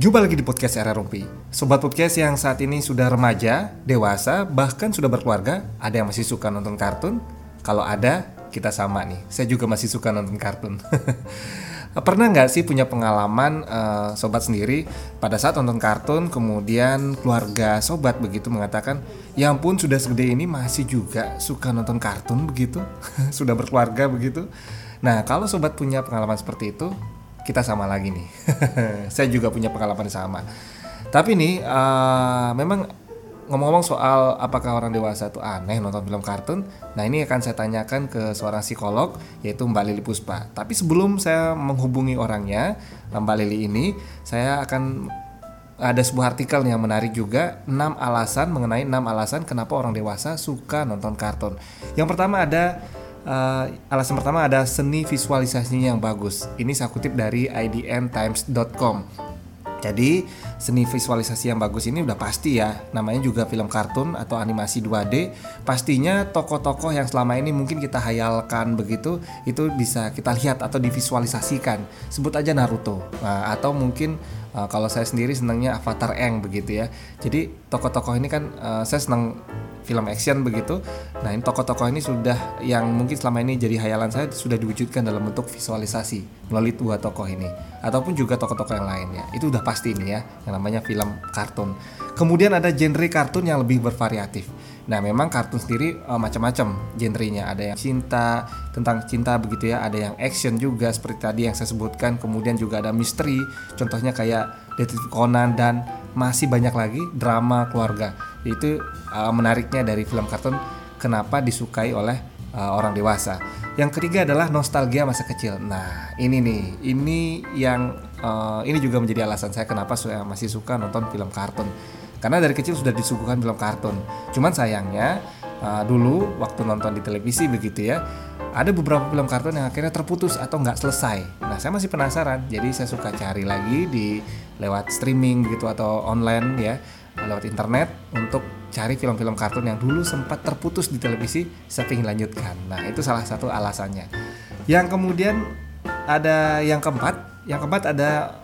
Jumpa lagi di podcast Era Rumpi Sobat podcast yang saat ini sudah remaja, dewasa, bahkan sudah berkeluarga Ada yang masih suka nonton kartun? Kalau ada, kita sama nih. Saya juga masih suka nonton kartun. Pernah nggak sih punya pengalaman uh, sobat sendiri pada saat nonton kartun kemudian keluarga sobat begitu mengatakan ya ampun sudah segede ini masih juga suka nonton kartun begitu? Sudah berkeluarga begitu? Nah kalau sobat punya pengalaman seperti itu kita sama lagi nih. saya juga punya pengalaman sama. Tapi nih uh, memang ngomong-ngomong soal apakah orang dewasa itu aneh nonton film kartun, nah ini akan saya tanyakan ke seorang psikolog yaitu Mbak Lili Puspa. Tapi sebelum saya menghubungi orangnya, Mbak Lili ini, saya akan ada sebuah artikel yang menarik juga 6 alasan mengenai 6 alasan kenapa orang dewasa suka nonton kartun. Yang pertama ada uh, alasan pertama ada seni visualisasinya yang bagus. Ini saya kutip dari idntimes.com. Jadi seni visualisasi yang bagus ini udah pasti ya. Namanya juga film kartun atau animasi 2D Pastinya tokoh-tokoh yang selama ini mungkin kita hayalkan begitu Itu bisa kita lihat atau divisualisasikan. Sebut aja Naruto. Nah, Atau mungkin uh, kalau saya sendiri senangnya Avatar Eng begitu ya. Jadi tokoh-tokoh ini kan uh, saya senang film action begitu. Nah, ini tokoh-tokoh ini sudah yang mungkin selama ini jadi hayalan saya sudah diwujudkan dalam bentuk visualisasi melalui dua tokoh ini. Ataupun juga tokoh-tokoh yang lainnya. Itu udah pasti ini ya, yang namanya film kartun. Kemudian ada genre kartun yang lebih bervariatif. Nah, memang kartun sendiri uh, macam-macam genrenya. Ada yang cinta, tentang cinta begitu ya, ada yang action juga seperti tadi yang saya sebutkan, kemudian juga ada misteri, contohnya kayak Detektif Conan dan masih banyak lagi drama keluarga. Itu uh, menariknya dari film kartun kenapa disukai oleh uh, orang dewasa. Yang ketiga adalah nostalgia masa kecil. Nah, ini nih, ini yang uh, ini juga menjadi alasan saya kenapa saya masih suka nonton film kartun. Karena dari kecil sudah disuguhkan film kartun. Cuman sayangnya uh, dulu waktu nonton di televisi begitu ya, ada beberapa film kartun yang akhirnya terputus atau nggak selesai. Nah, saya masih penasaran. Jadi saya suka cari lagi di lewat streaming gitu atau online ya, lewat internet untuk cari film-film kartun yang dulu sempat terputus di televisi, saya ingin lanjutkan. Nah, itu salah satu alasannya. Yang kemudian ada yang keempat, yang keempat ada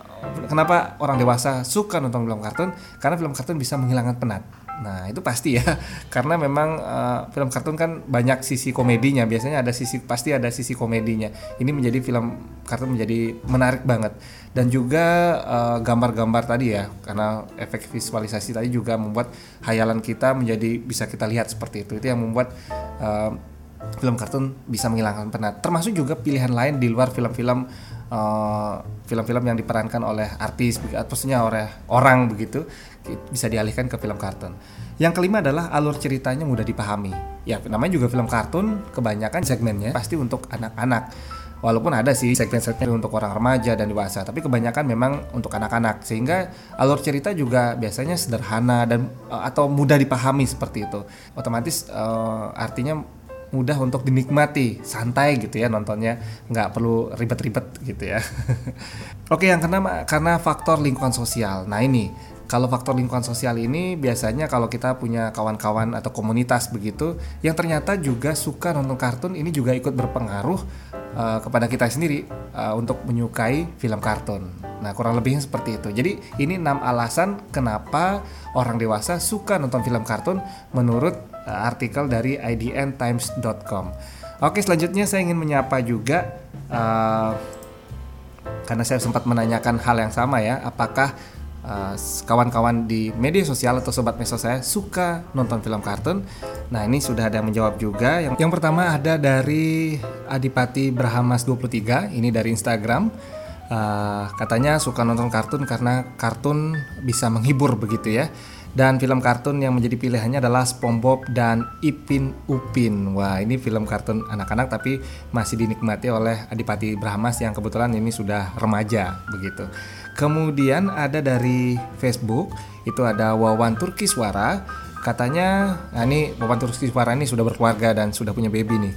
kenapa orang dewasa suka nonton film kartun? Karena film kartun bisa menghilangkan penat. Nah itu pasti ya, karena memang uh, film kartun kan banyak sisi komedinya. Biasanya ada sisi pasti ada sisi komedinya. Ini menjadi film kartun menjadi menarik banget. Dan juga uh, gambar-gambar tadi ya, karena efek visualisasi tadi juga membuat hayalan kita menjadi bisa kita lihat seperti itu. Itu yang membuat uh, film kartun bisa menghilangkan penat. Termasuk juga pilihan lain di luar film-film film-film uh, yang diperankan oleh artis, maksudnya oleh orang begitu bisa dialihkan ke film kartun. Yang kelima adalah alur ceritanya mudah dipahami. Ya, namanya juga film kartun, kebanyakan segmennya pasti untuk anak-anak. Walaupun ada sih segmen-segmen untuk orang remaja dan dewasa, tapi kebanyakan memang untuk anak-anak. Sehingga alur cerita juga biasanya sederhana dan uh, atau mudah dipahami seperti itu. Otomatis uh, artinya mudah untuk dinikmati, santai gitu ya nontonnya, nggak perlu ribet-ribet gitu ya. Oke, yang keenam karena faktor lingkungan sosial. Nah ini kalau faktor lingkungan sosial ini biasanya kalau kita punya kawan-kawan atau komunitas begitu yang ternyata juga suka nonton kartun ini juga ikut berpengaruh uh, kepada kita sendiri uh, untuk menyukai film kartun. Nah, kurang lebihnya seperti itu. Jadi, ini enam alasan kenapa orang dewasa suka nonton film kartun menurut uh, artikel dari idntimes.com. Oke, selanjutnya saya ingin menyapa juga uh, karena saya sempat menanyakan hal yang sama ya, apakah eh, kawan-kawan di media sosial atau sobat meso saya suka nonton film kartun. Nah, ini sudah ada yang menjawab juga. Yang yang pertama ada dari Adipati Brahamas 23, ini dari Instagram. Uh, katanya suka nonton kartun karena kartun bisa menghibur begitu ya. Dan film kartun yang menjadi pilihannya adalah SpongeBob dan Ipin Upin. Wah, ini film kartun anak-anak tapi masih dinikmati oleh Adipati Brahamas yang kebetulan ini sudah remaja begitu. Kemudian ada dari Facebook itu ada Wawan Turki Suara. Katanya, nah ini Wawan Turki Suara ini sudah berkeluarga dan sudah punya baby nih.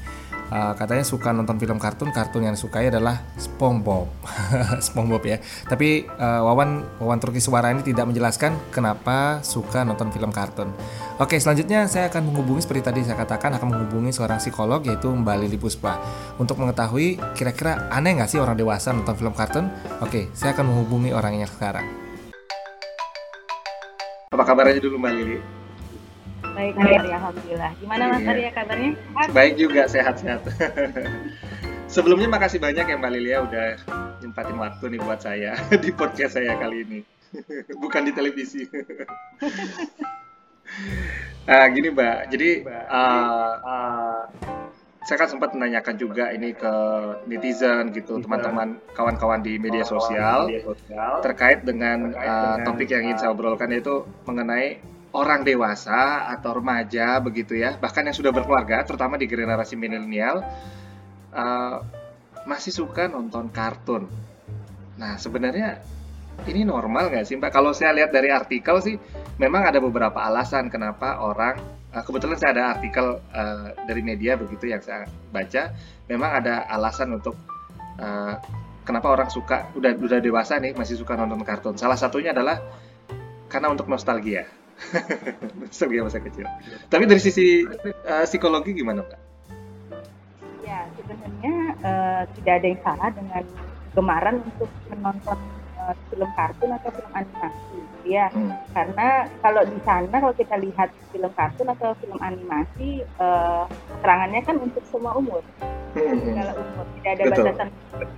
Uh, katanya suka nonton film kartun, kartun yang disukai adalah SpongeBob, SpongeBob ya. Tapi uh, Wawan Wawan Turki Suara ini tidak menjelaskan kenapa suka nonton film kartun. Oke, selanjutnya saya akan menghubungi seperti tadi saya katakan akan menghubungi seorang psikolog yaitu Mbak Lili Puspa untuk mengetahui kira-kira aneh nggak sih orang dewasa nonton film kartun. Oke, saya akan menghubungi orangnya sekarang. Apa kabarnya dulu Mbak Lili? Baik, baik. Alhamdulillah. Gimana Mas iya. Arya kabarnya? Sehat? Baik juga, sehat-sehat. Sebelumnya makasih banyak ya Mbak Lilia udah nyempatin waktu nih buat saya di podcast saya kali ini. Bukan di televisi. nah, gini Mbak, jadi uh, uh, saya kan sempat menanyakan juga ini ke netizen gitu, teman-teman kawan-kawan di media sosial, terkait dengan uh, topik yang ingin saya obrolkan yaitu mengenai orang dewasa atau remaja begitu ya, bahkan yang sudah berkeluarga, terutama di generasi milenial, uh, masih suka nonton kartun. Nah sebenarnya ini normal nggak sih Mbak? Kalau saya lihat dari artikel sih, memang ada beberapa alasan kenapa orang uh, kebetulan saya ada artikel uh, dari media begitu yang saya baca memang ada alasan untuk uh, kenapa orang suka udah udah dewasa nih masih suka nonton kartun salah satunya adalah karena untuk nostalgia nostalgia masa kecil tapi dari sisi uh, psikologi gimana pak? Ya sebenarnya uh, tidak ada yang salah dengan gemaran untuk menonton uh, film kartun atau film animasi ya hmm. karena kalau di sana kalau kita lihat film kartun atau film animasi uh, keterangannya kan untuk semua umur hmm. segala umur tidak ada Betul. batasan untuk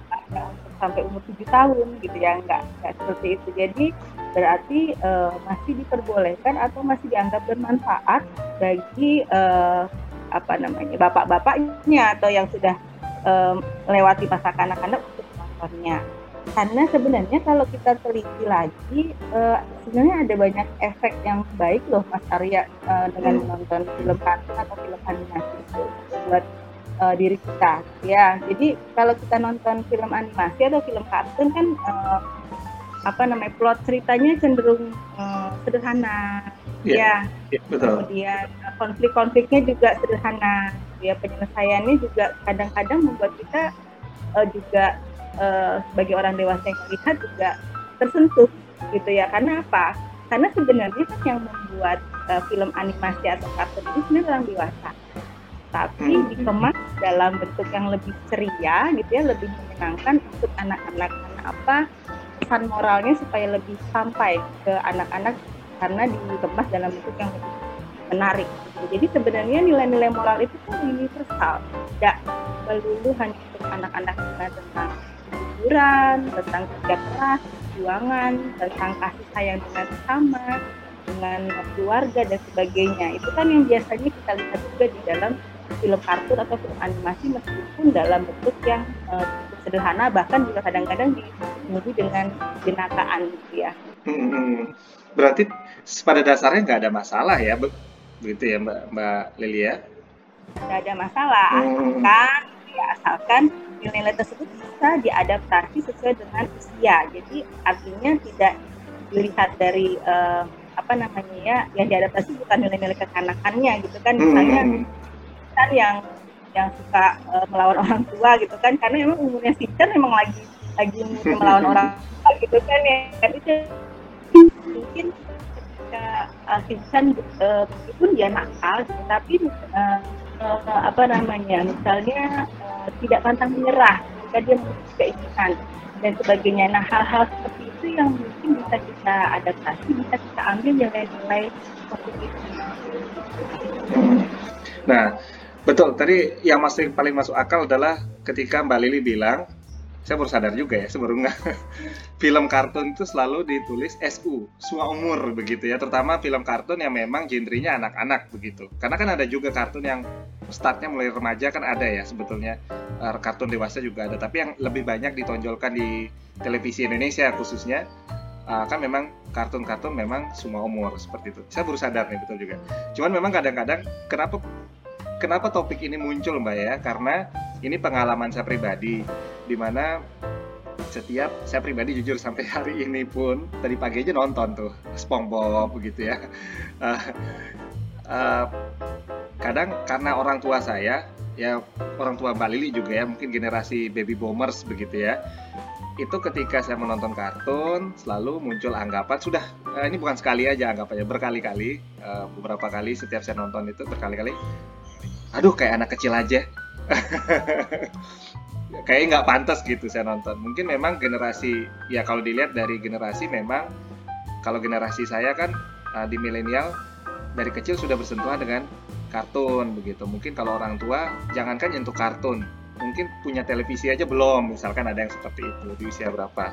sampai umur tujuh tahun gitu ya nggak nggak seperti itu jadi berarti uh, masih diperbolehkan atau masih dianggap bermanfaat bagi uh, apa namanya bapak-bapaknya atau yang sudah um, melewati masa kanak-kanak untuk menontonnya karena sebenarnya kalau kita teliti lagi uh, sebenarnya ada banyak efek yang baik loh Mas Arya uh, dengan hmm. menonton film kartun atau film animasi itu buat uh, diri kita ya jadi kalau kita nonton film animasi atau film kartun kan uh, apa namanya plot ceritanya cenderung uh, sederhana. Yeah, ya yeah, betul. kemudian konflik-konfliknya juga sederhana. Ya penyelesaiannya juga kadang-kadang membuat kita uh, juga uh, sebagai orang dewasa yang melihat juga tersentuh gitu ya. Karena apa? Karena sebenarnya kan yang membuat uh, film animasi atau kartun ini sebenarnya orang dewasa. Tapi hmm. dikemas dalam bentuk yang lebih ceria gitu ya lebih menyenangkan untuk anak-anak. Karena apa pesan moralnya supaya lebih sampai ke anak-anak karena dikemas dalam bentuk yang lebih menarik jadi sebenarnya nilai-nilai moral itu kan universal tidak melulu hanya untuk anak-anak tentang hiburan, tentang kerja keras, perjuangan, tentang kasih sayang dengan sesama, dengan keluarga dan sebagainya. Itu kan yang biasanya kita lihat juga di dalam film kartun atau film animasi meskipun dalam bentuk yang uh, sederhana bahkan juga kadang-kadang dipenuhi dengan jenakaan gitu ya. Hmm, berarti pada dasarnya nggak ada masalah ya, begitu ya Mbak Mbak Lilia? Nggak ada masalah, hmm. asalkan ya asalkan nilai-nilai tersebut bisa diadaptasi sesuai dengan usia. Jadi artinya tidak dilihat dari uh, apa namanya ya yang diadaptasi bukan nilai-nilai kekanakannya gitu kan misalnya hmm. kan yang yang suka uh, melawan orang tua gitu kan karena memang umurnya si memang lagi lagi melawan orang gitu kan ya itu mungkin ketika uh, si uh, meskipun dia nakal tapi uh, uh, apa namanya misalnya uh, tidak pantang menyerah ketika dia memiliki keinginan dan sebagainya. Nah hal-hal seperti itu yang mungkin bisa kita adaptasi, bisa kita ambil nilai-nilai positif. Nah betul tadi yang masih paling masuk akal adalah ketika Mbak Lili bilang saya baru sadar juga ya sebelumnya film kartun itu selalu ditulis SU semua umur begitu ya. Terutama film kartun yang memang genrenya anak-anak begitu. Karena kan ada juga kartun yang startnya mulai remaja kan ada ya sebetulnya. Uh, kartun dewasa juga ada tapi yang lebih banyak ditonjolkan di televisi Indonesia khususnya uh, kan memang kartun-kartun memang semua umur seperti itu. Saya baru sadar nih betul juga. Cuman memang kadang-kadang kenapa kenapa topik ini muncul mbak ya? Karena ini pengalaman saya pribadi di mana setiap saya pribadi jujur sampai hari ini pun tadi pagi aja nonton tuh SpongeBob begitu ya. Uh, uh, kadang karena orang tua saya ya orang tua Mbak Lili juga ya mungkin generasi baby boomers begitu ya. Itu ketika saya menonton kartun selalu muncul anggapan sudah uh, ini bukan sekali aja anggapannya berkali-kali uh, beberapa kali setiap saya nonton itu berkali-kali aduh kayak anak kecil aja kayak nggak pantas gitu saya nonton mungkin memang generasi ya kalau dilihat dari generasi memang kalau generasi saya kan uh, di milenial dari kecil sudah bersentuhan dengan kartun begitu. Mungkin kalau orang tua jangankan nyentuh kartun, mungkin punya televisi aja belum, misalkan ada yang seperti itu di usia berapa.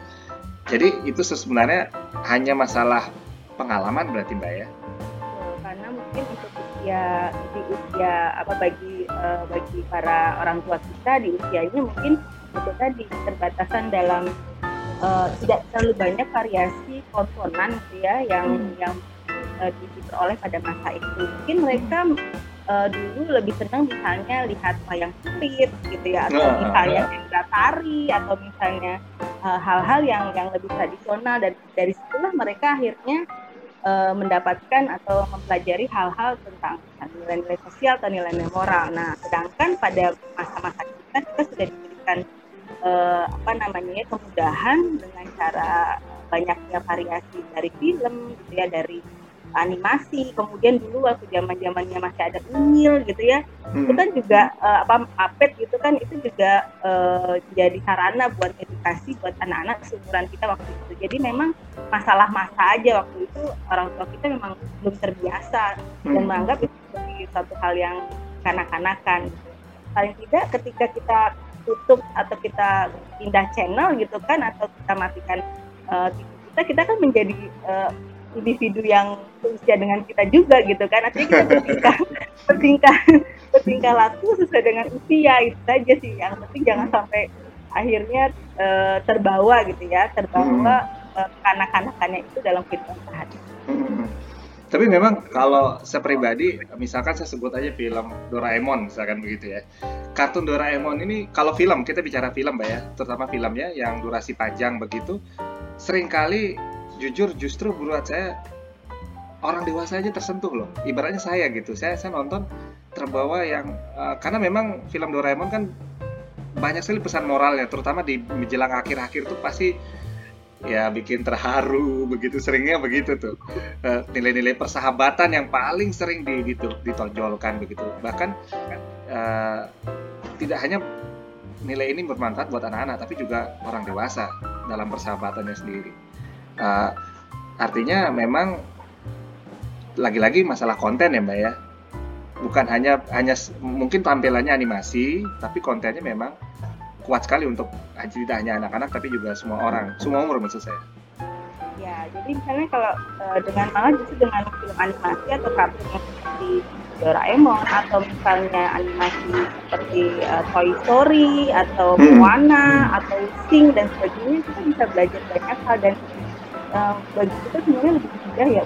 Jadi itu sebenarnya hanya masalah pengalaman berarti Mbak ya? Karena mungkin untuk usia di usia apa bagi uh, bagi para orang tua kita di usia ini mungkin itu tadi keterbatasan dalam uh, tidak terlalu banyak variasi komponen gitu ya yang hmm. yang uh, diperoleh pada masa itu mungkin mereka uh, dulu lebih senang misalnya lihat wayang kulit gitu ya atau uh, misalnya uh, tari atau misalnya hal-hal uh, yang yang lebih tradisional dan dari situlah mereka akhirnya uh, mendapatkan atau mempelajari hal-hal tentang nilai-nilai sosial atau nilai-nilai moral. Nah, sedangkan pada masa-masa kita kita sudah diberikan uh, apa namanya kemudahan dengan cara banyaknya variasi dari film gitu ya dari animasi kemudian dulu waktu zaman zamannya masih ada unyil gitu ya hmm. itu kan juga uh, apa apet gitu kan itu juga uh, jadi sarana buat edukasi buat anak-anak seumuran kita waktu itu jadi memang masalah masa aja waktu itu orang tua kita memang belum terbiasa hmm. dan menganggap itu sebagai satu hal yang kanak-kanakan paling tidak ketika kita tutup atau kita pindah channel gitu kan atau kita matikan uh, kita kita kan menjadi uh, individu yang usia dengan kita juga gitu kan. Artinya kita bertingkah bertingkah bertingkah laku sesuai dengan usia itu saja sih. Yang penting jangan sampai akhirnya uh, terbawa gitu ya terbawa hmm. uh, kanak-kanakannya itu dalam kehidupan sehari. Hmm. Tapi memang kalau saya pribadi misalkan saya sebut aja film Doraemon misalkan begitu ya. Kartun Doraemon ini kalau film kita bicara film mbak ya terutama filmnya yang durasi panjang begitu sering kali jujur justru buat saya orang dewasa aja tersentuh loh. Ibaratnya saya gitu. Saya saya nonton terbawa yang uh, karena memang film Doraemon kan banyak sekali pesan moralnya terutama di menjelang akhir-akhir tuh pasti ya bikin terharu begitu seringnya begitu tuh. Eh, nilai-nilai persahabatan yang paling sering di, gitu, ditonjolkan begitu. Bahkan uh, tidak hanya nilai ini bermanfaat buat anak-anak tapi juga orang dewasa dalam persahabatannya sendiri uh, artinya memang lagi-lagi masalah konten ya mbak ya bukan hanya hanya mungkin tampilannya animasi tapi kontennya memang kuat sekali untuk tidak hanya anak-anak tapi juga semua orang, semua umur maksud saya. Ya, jadi misalnya kalau uh, dengan malah justru dengan film animasi atau kartun seperti Doraemon atau misalnya animasi seperti uh, Toy Story atau hmm. Moana hmm. atau Sing dan sebagainya kita bisa belajar banyak hal dan uh, bagi kita sebenarnya lebih mudah ya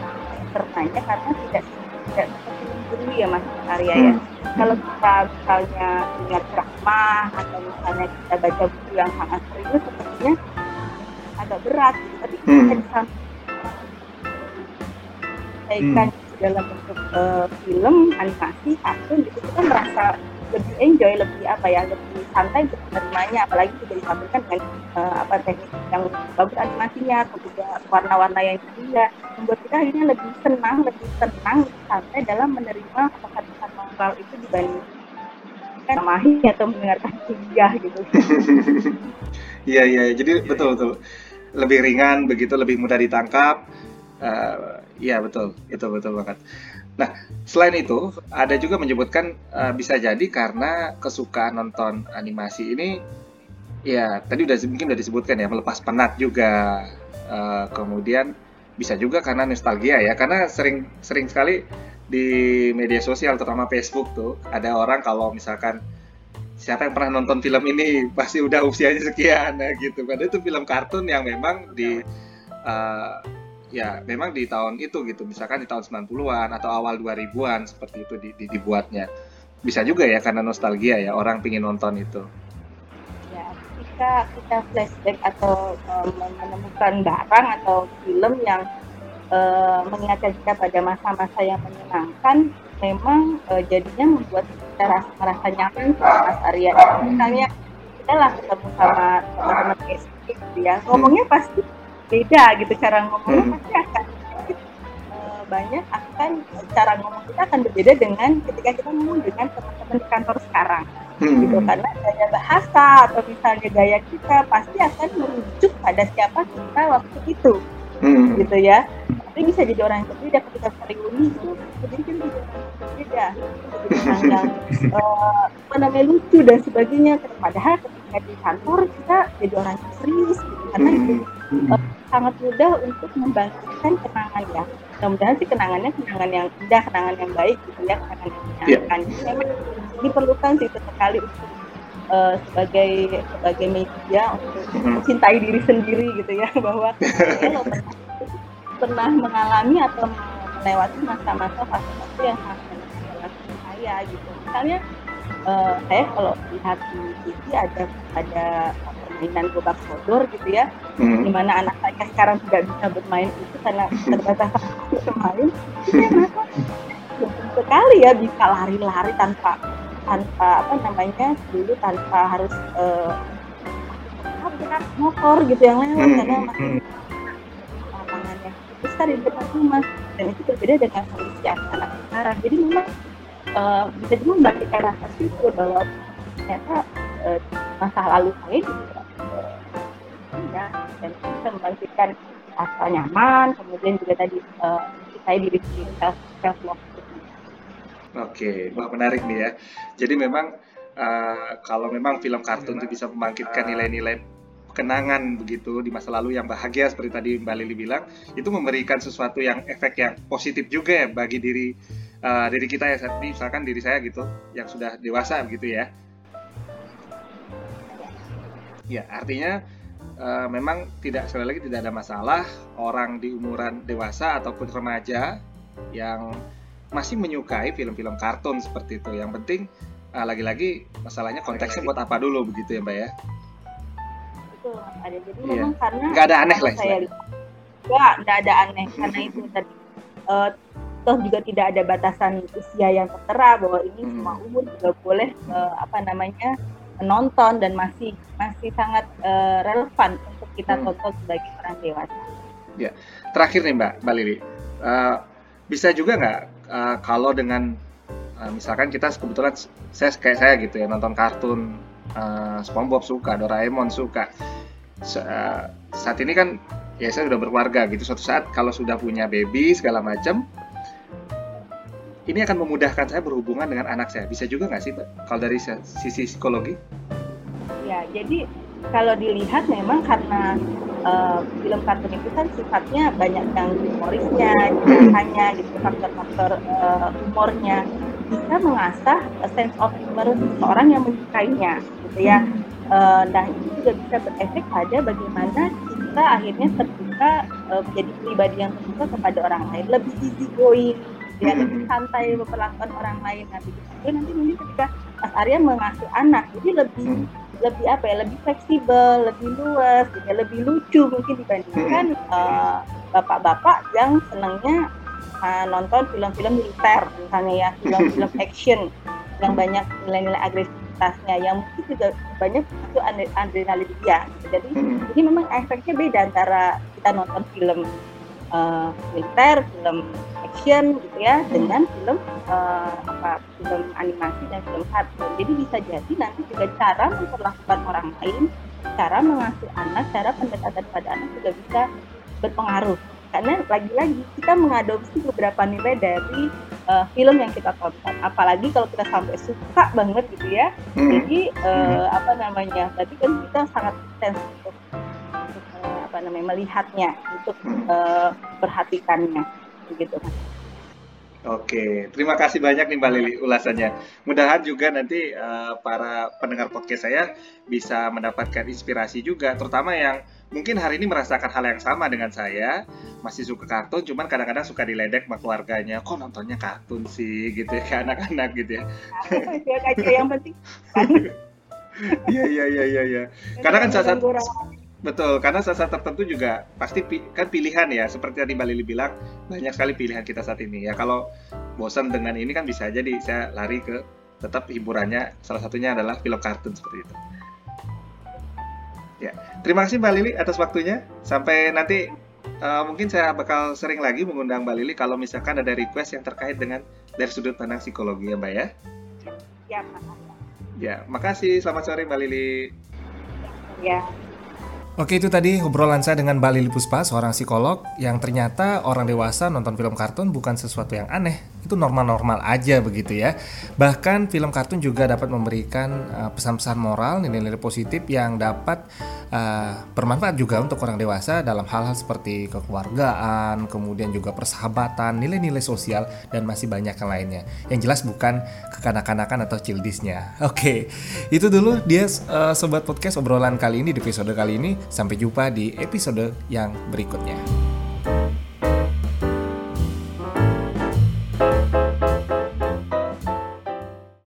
tertanya karena tidak tidak seperti dulu ya Mas Arya ya. Hmm kalau kita misalnya punya ceramah atau misalnya kita baca buku yang sangat serius sepertinya agak berat tapi hmm. kita bisa sampaikan hmm. dalam bentuk uh, film animasi kartun gitu kita merasa lebih enjoy lebih apa ya lebih santai untuk menerimanya. Apalagi sudah disampaikan dengan uh, apa teknik yang bagus animasinya atau juga warna-warna yang indah membuat kita akhirnya lebih senang lebih tenang santai dalam menerima pesan-pesan moral itu dibanding memahami atau mendengarkan kuliah gitu. Iya iya jadi betul betul. Lebih ringan begitu lebih mudah ditangkap. Uh, iya betul. Itu betul banget Nah, selain itu, ada juga menyebutkan uh, bisa jadi karena kesukaan nonton animasi ini, ya tadi udah mungkin udah disebutkan ya melepas penat juga, uh, kemudian bisa juga karena nostalgia ya, karena sering sering sekali di media sosial terutama Facebook tuh ada orang kalau misalkan siapa yang pernah nonton film ini? Pasti udah usianya sekian ya gitu, padahal itu film kartun yang memang di uh, ya memang di tahun itu gitu. Misalkan di tahun 90-an atau awal 2000-an seperti itu di, di, dibuatnya. Bisa juga ya karena nostalgia ya orang pingin nonton itu. Ya ketika kita flashback atau um, menemukan barang atau film yang uh, mengingatkan kita pada masa-masa yang menyenangkan memang uh, jadinya membuat kita rasa merasa nyaman sama Mas Arya. Misalnya kita lah ketemu sama teman-teman SD gitu ya. Ngomongnya pasti beda gitu cara ngomongnya. Hmm. pasti akan uh, banyak akan cara ngomong kita akan berbeda dengan ketika kita ngomong dengan teman-teman di kantor sekarang. Hmm. gitu karena gaya bahasa atau misalnya gaya kita pasti akan merujuk pada siapa kita waktu itu. Hmm. gitu ya. Tapi bisa jadi orang yang berbeda ketika reuni itu jadi kan jadi orang yang berbeda. Jadi orang yang uh, apa namanya lucu dan sebagainya. Padahal ketika di kantor kita jadi orang yang serius gitu karena itu uh, sangat mudah untuk membangkitkan kenangan ya. Mudah-mudahan sih kenangannya kenangan yang indah kenangan yang baik gitu ya kenangan yang menyenangkan. Yeah. memang diperlukan sih sesekali untuk uh, sebagai sebagai media untuk mencintai diri sendiri gitu ya bahwa ya, pernah, pernah mengalami atau melewati masa-masa fase-fase yang sangat menyenangkan saya gitu. Misalnya uh, saya kalau lihat di TV ada ada permainan gobak sodor gitu ya. Hmm. di mana anak saya sekarang tidak bisa bermain itu karena terbatas bermain. Itu ya sekali ya bisa lari-lari tanpa tanpa apa namanya dulu tanpa harus uh, motor gitu yang lewat hmm. karena masih lapangannya besar di depan rumah. Dan itu berbeda dengan kondisi anak-anak sekarang. Jadi memang uh, bisa juga membangkitkan rasa syukur bahwa ternyata uh, masa lalu saya juga ya dan bisa membangkitkan rasa nyaman kemudian juga tadi uh, saya diri sendiri self self love Oke, wah menarik nih ya. Jadi memang uh, kalau memang film kartun itu bisa membangkitkan nilai-nilai kenangan begitu di masa lalu yang bahagia seperti tadi Mbak Lili bilang, itu memberikan sesuatu yang efek yang positif juga ya bagi diri uh, diri kita ya, misalkan diri saya gitu yang sudah dewasa begitu ya. Ya, artinya uh, memang tidak sekali lagi tidak ada masalah orang di umuran dewasa ataupun remaja yang masih menyukai film-film kartun seperti itu. Yang penting uh, lagi-lagi masalahnya konteksnya buat apa dulu begitu ya Mbak ya? Betul ada. Jadi iya. memang karena nggak ada aneh lah. Saya nggak nggak ada aneh karena itu tadi. Uh, toh juga tidak ada batasan usia yang tertera bahwa ini hmm. semua umur juga boleh uh, apa namanya menonton dan masih masih sangat uh, relevan untuk kita hmm. tonton sebagai orang dewasa. Ya, terakhir nih Mbak, Mbak Lili, uh, bisa juga nggak uh, kalau dengan uh, misalkan kita kebetulan saya kayak saya gitu ya nonton kartun uh, SpongeBob suka, Doraemon suka. Uh, saat ini kan ya saya sudah berkeluarga gitu. Suatu saat kalau sudah punya baby segala macam, ini akan memudahkan saya berhubungan dengan anak saya. Bisa juga nggak sih, Pak? Kalau dari sisi psikologi? Ya, jadi kalau dilihat memang karena uh, film kartun itu kan sifatnya banyak yang humorisnya, hanya gitu faktor-faktor uh, humornya bisa mengasah sense of humor seseorang yang menyukainya, gitu ya. Uh, nah itu juga bisa berefek pada bagaimana kita akhirnya terbuka uh, menjadi pribadi yang terbuka kepada orang lain, lebih easy going, dia lebih santai memperlakukan orang lain nanti gitu. nanti mungkin ketika Mas Arya mengasuh anak jadi lebih hmm. lebih apa ya lebih fleksibel lebih luas gitu ya, lebih lucu mungkin dibandingkan uh, bapak-bapak yang senangnya uh, nonton film-film militer misalnya ya film-film action yang banyak nilai-nilai agresivitasnya yang mungkin juga banyak itu adrenalin dia jadi hmm. ini memang efeknya beda antara kita nonton film uh, militer film action gitu ya dengan film uh, apa film animasi dan film kartun. Jadi bisa jadi nanti juga cara memperlakukan orang lain, cara mengasuh anak, cara pendekatan pada anak juga bisa berpengaruh. Karena lagi-lagi kita mengadopsi beberapa nilai dari uh, film yang kita tonton. Apalagi kalau kita sampai suka banget gitu ya. Hmm. Jadi uh, apa namanya? Berarti kan kita sangat sensitif apa namanya melihatnya, untuk uh, perhatikannya begitu mas. Oke, terima kasih banyak nih Mbak Lili ulasannya. Mudahan juga nanti uh, para pendengar podcast saya bisa mendapatkan inspirasi juga, terutama yang mungkin hari ini merasakan hal yang sama dengan saya, masih suka kartun, cuman kadang-kadang suka diledek sama keluarganya, kok nontonnya kartun sih, gitu ya, kayak anak-anak gitu ya. aja yang penting. Iya iya iya iya. Ya. Karena kan saat Betul, karena saat-saat tertentu juga pasti kan pilihan ya, seperti tadi Mbak Lili bilang, banyak sekali pilihan kita saat ini ya. Kalau bosan dengan ini kan bisa jadi saya lari ke tetap hiburannya, salah satunya adalah film kartun seperti itu. Ya, terima kasih Mbak Lili atas waktunya. Sampai nanti uh, mungkin saya bakal sering lagi mengundang Mbak Lili kalau misalkan ada request yang terkait dengan dari sudut pandang psikologi ya Mbak ya. Ya, makasih. Ya, makasih. Selamat sore Mbak Lili. Ya. Oke itu tadi obrolan saya dengan Mbak Lili Puspa, seorang psikolog yang ternyata orang dewasa nonton film kartun bukan sesuatu yang aneh, itu normal-normal aja begitu ya. Bahkan film kartun juga dapat memberikan uh, pesan-pesan moral, nilai-nilai positif yang dapat uh, bermanfaat juga untuk orang dewasa dalam hal-hal seperti kekeluargaan, kemudian juga persahabatan, nilai-nilai sosial dan masih banyak yang lainnya. Yang jelas bukan kekanak-kanakan atau childishnya. Oke, itu dulu dia uh, sobat podcast obrolan kali ini di episode kali ini. Sampai jumpa di episode yang berikutnya.